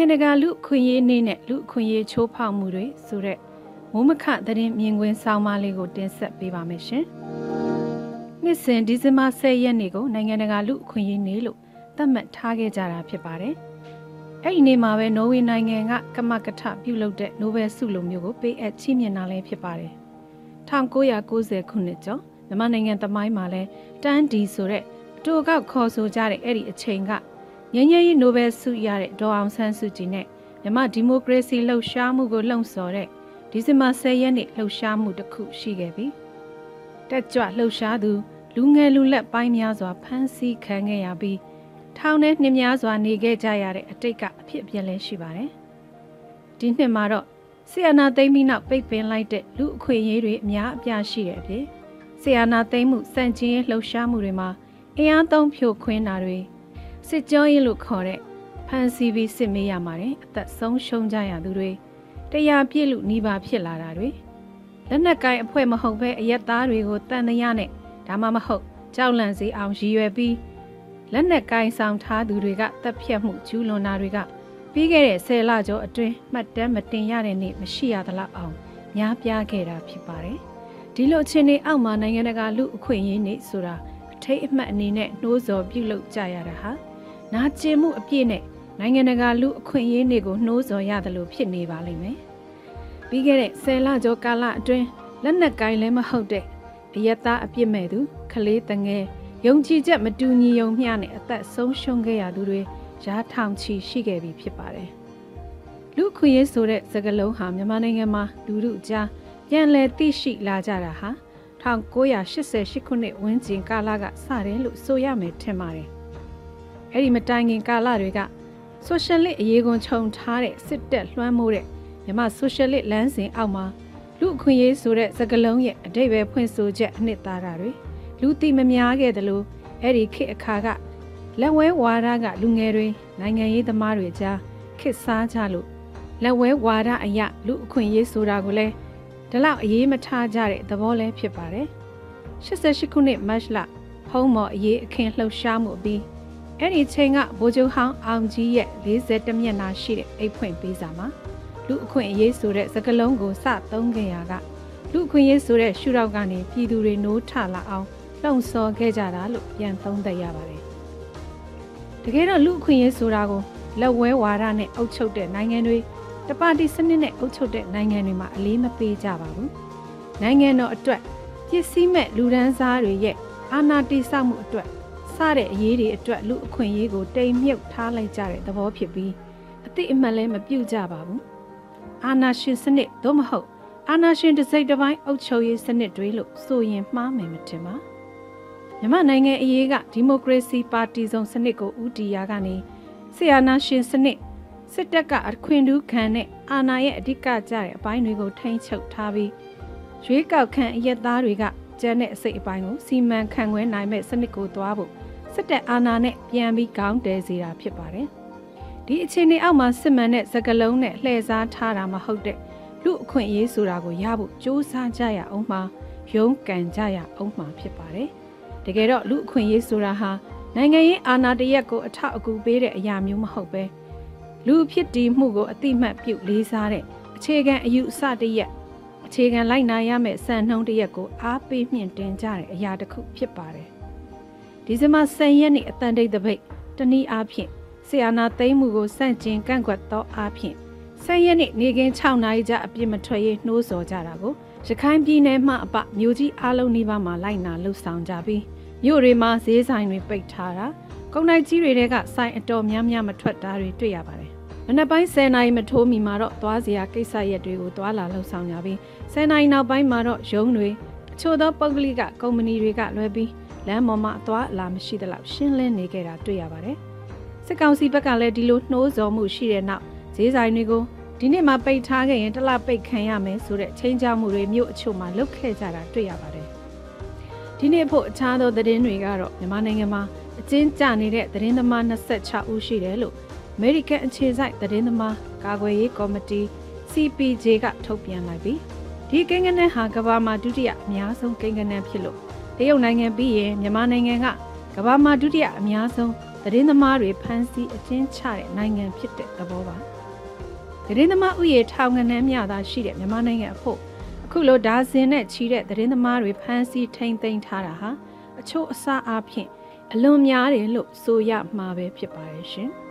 နိုင်ငံတကာလူအခွင့်အရေးနေ့နဲ့လူအခွင့်အရေးချိုးဖောက်မှုတွေဆိုတဲ့မိုးမခသတင်းမြင်ကွင်းဆောင်းပါးလေးကိုတင်ဆက်ပေးပါမယ်ရှင်။နှစ်စဉ်ဒီဇင်ဘာ10ရက်နေ့ကိုနိုင်ငံတကာလူအခွင့်အရေးနေ့လို့သတ်မှတ်ထားခဲ့ကြတာဖြစ်ပါတယ်။အဲ့ဒီနေ့မှာပဲနော်ဝေနိုင်ငံကကမကထပြုလုပ်တဲ့နိုဘယ်ဆုလိုမျိုးကိုပေးအပ်ချီးမြှင့်တာလည်းဖြစ်ပါတယ်။1990ခုနှစ်ကျော်မြန်မာနိုင်ငံသမိုင်းမှာလဲတန်းဒီဆိုတဲ့အတူကောက်ခေါ်ဆိုကြတဲ့အဲ့ဒီအချိန်က ငញ្ញရေးနိုဘယ်ဆုရတဲ့ဒေါ်အောင်ဆန်းစုကြည်နဲ့မြန်မာဒီမိုကရေစီလှုပ်ရှားမှုကိုလှုံ့ဆော်တဲ့ဒီဇင်ဘာ10ရက်နေ့လှုပ်ရှားမှုတစ်ခုရှိခဲ့ပြီတက်ကြွလှုပ်ရှားသူလူငယ်လူလက်ပိုင်းများစွာဖမ်းဆီးခံခဲ့ရပြီးထောင်ထဲနှင်းများစွာနေခဲ့ကြရတဲ့အတိတ်ကအဖြစ်အပျက်လည်းရှိပါတယ်ဒီနှစ်မှာတော့ဆီယနာသိမ့်ပြီးနောက်ပိတ်ပင်လိုက်တဲ့လူအခွင့်အရေးတွေအများအပြားရှိတဲ့အပြင်ဆီယနာသိမ့်မှုစန့်ကျင်ရေးလှုပ်ရှားမှုတွေမှာအင်အားသုံးဖြိုခွင်းတာတွေ စစ်ကြောရေးလို့ခေါ်တဲ့ဖန်စီပြီးစစ်မေးရမှာတယ်အသက်ဆုံးရှုံးကြရသူတွေတရားပြည့်လူနှီးပါဖြစ်လာတာတွေလက်နက်ကိုင်အဖွဲ့မဟုတ်ဘဲအရက်သားတွေကိုတန်တရားနဲ့ဒါမှမဟုတ်ကြောက်လန့်စေအောင်ရည်ရွယ်ပြီးလက်နက်ကိုင်ဆောင်ထားသူတွေကတပ်ဖြတ်မှုကျူးလွန်တာတွေကပြီးခဲ့တဲ့10လကျော်အတွင်းမှတ်တမ်းမတင်ရတဲ့နေ့မရှိရသလောက်အောင်များပြားခဲ့တာဖြစ်ပါတယ်ဒီလိုအခြေအနေအောက်မှာနိုင်ငံတကာလူအခွင့်အရေးနေ့ဆိုတာအထိတ်အမှတ်အနေနဲ့နှိုးဆော်ပြုလုပ်ကြရတာဟာ နာကျင်မှုအပြည့်နဲ့နိုင်ငံတကာလူအခွင့်အရေးတွေကိုနှိုးဆော်ရတယ်လို့ဖြစ်နေပါလိမ့်မယ်။ပြီးခဲ့တဲ့10လကျော်ကာလအတွင်းလက်နက်ကိုင်လည်းမဟုတ်တဲ့အယက်သားအပြစ်မဲ့သူခလေးတငယ်ယုံကြည်ချက်မတူညီယုံမျှနဲ့အသက်ဆုံးရှုံးခဲ့ရသူတွေရားထောင်ချီရှိခဲ့ပြီဖြစ်ပါတယ်။လူခွင့်ရေးဆိုတဲ့စကားလုံးဟာမြန်မာနိုင်ငံမှာလူမှုအကြားပြန်လည်သိရှိလာကြတာဟာ1988ခုနှစ်ဝန်းကျင်ကာလကစတယ်လို့ဆိုရမယ်ထင်ပါတယ်။ အဲ့ဒီမတိုင်ခင်ကာလတွေကဆိုရှယ်လစ်အရေးကွန်ခြုံထားတဲ့စစ်တပ်လွှမ်းမိုးတဲ့မြန်မာဆိုရှယ်လစ်လမ်းစဉ်အောက်မှာလူအခွင့်အရေးဆိုတဲ့စကားလုံးရဲ့အတိတ်ပဲဖွင့်ဆိုချက်အနှစ်သာရတွေလူသိမများခဲ့တယ်လို့အဲ့ဒီခေတ်အခါကလက်ဝဲဝါဒကလူငယ်တွေနိုင်ငံရေးသမားတွေကြားခစ်စားကြလို့လက်ဝဲဝါဒအရလူအခွင့်အရေးဆိုတာကိုလည်းဒီလောက်အရေးမထားကြတဲ့သဘောလည်းဖြစ်ပါတယ်88ခုနှစ်မတ်လဖုံးမော်အရေးအခင်းလှုပ်ရှားမှုပြီး အဲ့ဒီချိန်ကဗိုလ်ချုပ်ဟောင်းအောင်ကြီးရဲ့40မျက်နှာရှိတဲ့အိတ်ဖွင့်ပေးစာမှာလူအခွင့်အရေးဆိုတဲ့စကားလုံးကိုစသုံးခဲ့ရကလူအခွင့်အရေးဆိုတဲ့ရှုထောင့်ကနေပြည်သူတွေနိုးထလာအောင်လှုံ့ဆော်ခဲ့ကြတာလို့ပြန်သုံးသပ်ရပါတယ်။တကယ်တော့လူအခွင့်အရေးဆိုတာကိုလက်ဝဲဝါဒနဲ့အုပ်ချုပ်တဲ့နိုင်ငံတွေတပါတီစနစ်နဲ့အုပ်ချုပ်တဲ့နိုင်ငံတွေမှာအလေးမပေးကြပါဘူး။နိုင်ငံတော်အတွက်ပစ္စည်းမဲ့လူဒန်းစားတွေရဲ့အာဏာတိစောက်မှုအတွက် စတဲ့အရေးတွေအတွက်လူအခွင့်အရေးကိုတိမ်မြုပ်ထားလိုက်ကြတဲ့သဘောဖြစ်ပြီးအတိအမှန်လည်းမပြုတ်ကြပါဘူး။အာဏာရှင်စနစ်သို့မဟုတ်အာဏာရှင်တစ်စိတ်တစ်ပိုင်းအုပ်ချုပ်ရေးစနစ်တွေလို့ဆိုရင်မှားမယ်မထင်ပါ။မြန်မာနိုင်ငံအရေးကဒီမိုကရေစီပါတီစုံစနစ်ကိုဦးတည်ရာကနေဆီယာနာရှင်စနစ်စစ်တပ်ကအခွင့်ထူးခံတဲ့အာဏာရဲ့အဓိကကျတဲ့အပိုင်းတွေကိုထိန်းချုပ်ထားပြီးရွေးကောက်ခံအရက်သားတွေကကျန်းတဲ့အစိတ်အပိုင်းကိုစီမံခန့်ခွဲနိုင်မဲ့စနစ်ကိုသွားဖို့ စစ်တပ်အာဏာနဲ့ပြန်ပြီးကောင်းတယ်စေတာဖြစ်ပါတယ်။ဒီအခြေအနေအောက်မှာစစ်မှန်တဲ့စကလုံးနဲ့လှည့်စားထားတာမဟုတ်တဲ့လူအခွင့်အရေးဆိုတာကိုရဖို့စ조사ကြရအောင်မှာရုန်းကန်ကြရအောင်မှာဖြစ်ပါတယ်။တကယ်တော့လူအခွင့်အရေးဆိုတာဟာနိုင်ငံရေးအာဏာတရက်ကိုအထောက်အကူပေးတဲ့အရာမျိုးမဟုတ်ပဲလူဖြစ်တည်မှုကိုအတိမတ်ပြုလေးစားတဲ့အခြေခံအယူအဆတရက်အခြေခံလိုက်နာရမယ့်စံနှုန်းတရက်ကိုအားပေးမြင့်တင်ကြတဲ့အရာတစ်ခုဖြစ်ပါတယ် ဒီဇင်ဘာ10ရက်နေ့အတန်တိတ်တပိတ်တနည်းအားဖြင့်ဆီယာနာသိမ်းမှုကိုစန့်ကျင်ကန့်ကွက်သောအားဖြင့်10ရက်နေ့နေကင်း6နာရီကြာအပြစ်မထွက်ရေးနှိုးဆော်ကြတာကိုရခိုင်ပြည်နယ်မှအပမြို့ကြီးအားလုံးနှိပါမှာလိုက်နာလှုပ်ဆောင်ကြပြီးမြို့တွေမှာဈေးဆိုင်တွေပိတ်ထားတာကုန်တိုက်ကြီးတွေကဆိုင်အတော်များများမထွက်တာတွေတွေ့ရပါတယ်။မနက်ပိုင်း10နာရီမထိုးမီမှာတော့သွားစရာကိစ္စရက်တွေကိုသွားလာလှုပ်ဆောင်ကြပြီး10နာရီနောက်ပိုင်းမှာတော့ရုံးတွေအချို့သောပုဂ္ဂလိကကုမ္ပဏီတွေကလွဲပြီး လမ်းပေါ်မှာအသွားအလာမရှိသလောက်ရှင်းလင်းနေကြတာတွေ့ရပါတယ်။စစ်ကောင်စီဘက်ကလည်းဒီလိုနှိုးဆော်မှုရှိတဲ့နောက်ဈေးဆိုင်တွေကိုဒီနေ့မှပိတ်ထားခဲ့ရင်တစ်လပိတ်ခံရမယ်ဆိုတဲ့ချင်းချောက်မှုတွေမြို့အချို့မှာလုပ်ခဲ့ကြတာတွေ့ရပါတယ်။ဒီနေ့ဖို့အခြားသောသတင်းတွေကတော့မြန်မာနိုင်ငံမှာအကျဉ်းကျနေတဲ့သတင်းသမား26ဦးရှိတယ်လို့ American အခြေစိုက်သတင်းသမားကာကွယ်ရေးကော်မတီ CPJ ကထုတ်ပြန်လိုက်ပြီးဒီကိန်းဂဏန်းဟာကမ္ဘာမှာဒုတိယအများဆုံးကိန်းဂဏန်းဖြစ်လို့ တရုတ်နိုင်ငံပြီးရင်မြန်မာနိုင်ငံကကမ္ဘာမှာဒုတိယအများဆုံးသတင်းသမားတွေဖမ်းဆီးအကျဉ်းချတဲ့နိုင်ငံဖြစ်တဲ့သဘောပါသတင်းသမားဥယေထောင်ငန်းနှများသာရှိတဲ့မြန်မာနိုင်ငံအဖို့အခုလိုဒါဇင်နဲ့ချီတဲ့သတင်းသမားတွေဖမ်းဆီးထိန်သိမ်းထားတာဟာအချို့အစားအားဖြင့်အလွန်များတယ်လို့ဆိုရမှာပဲဖြစ်ပါရဲ့ရှင်။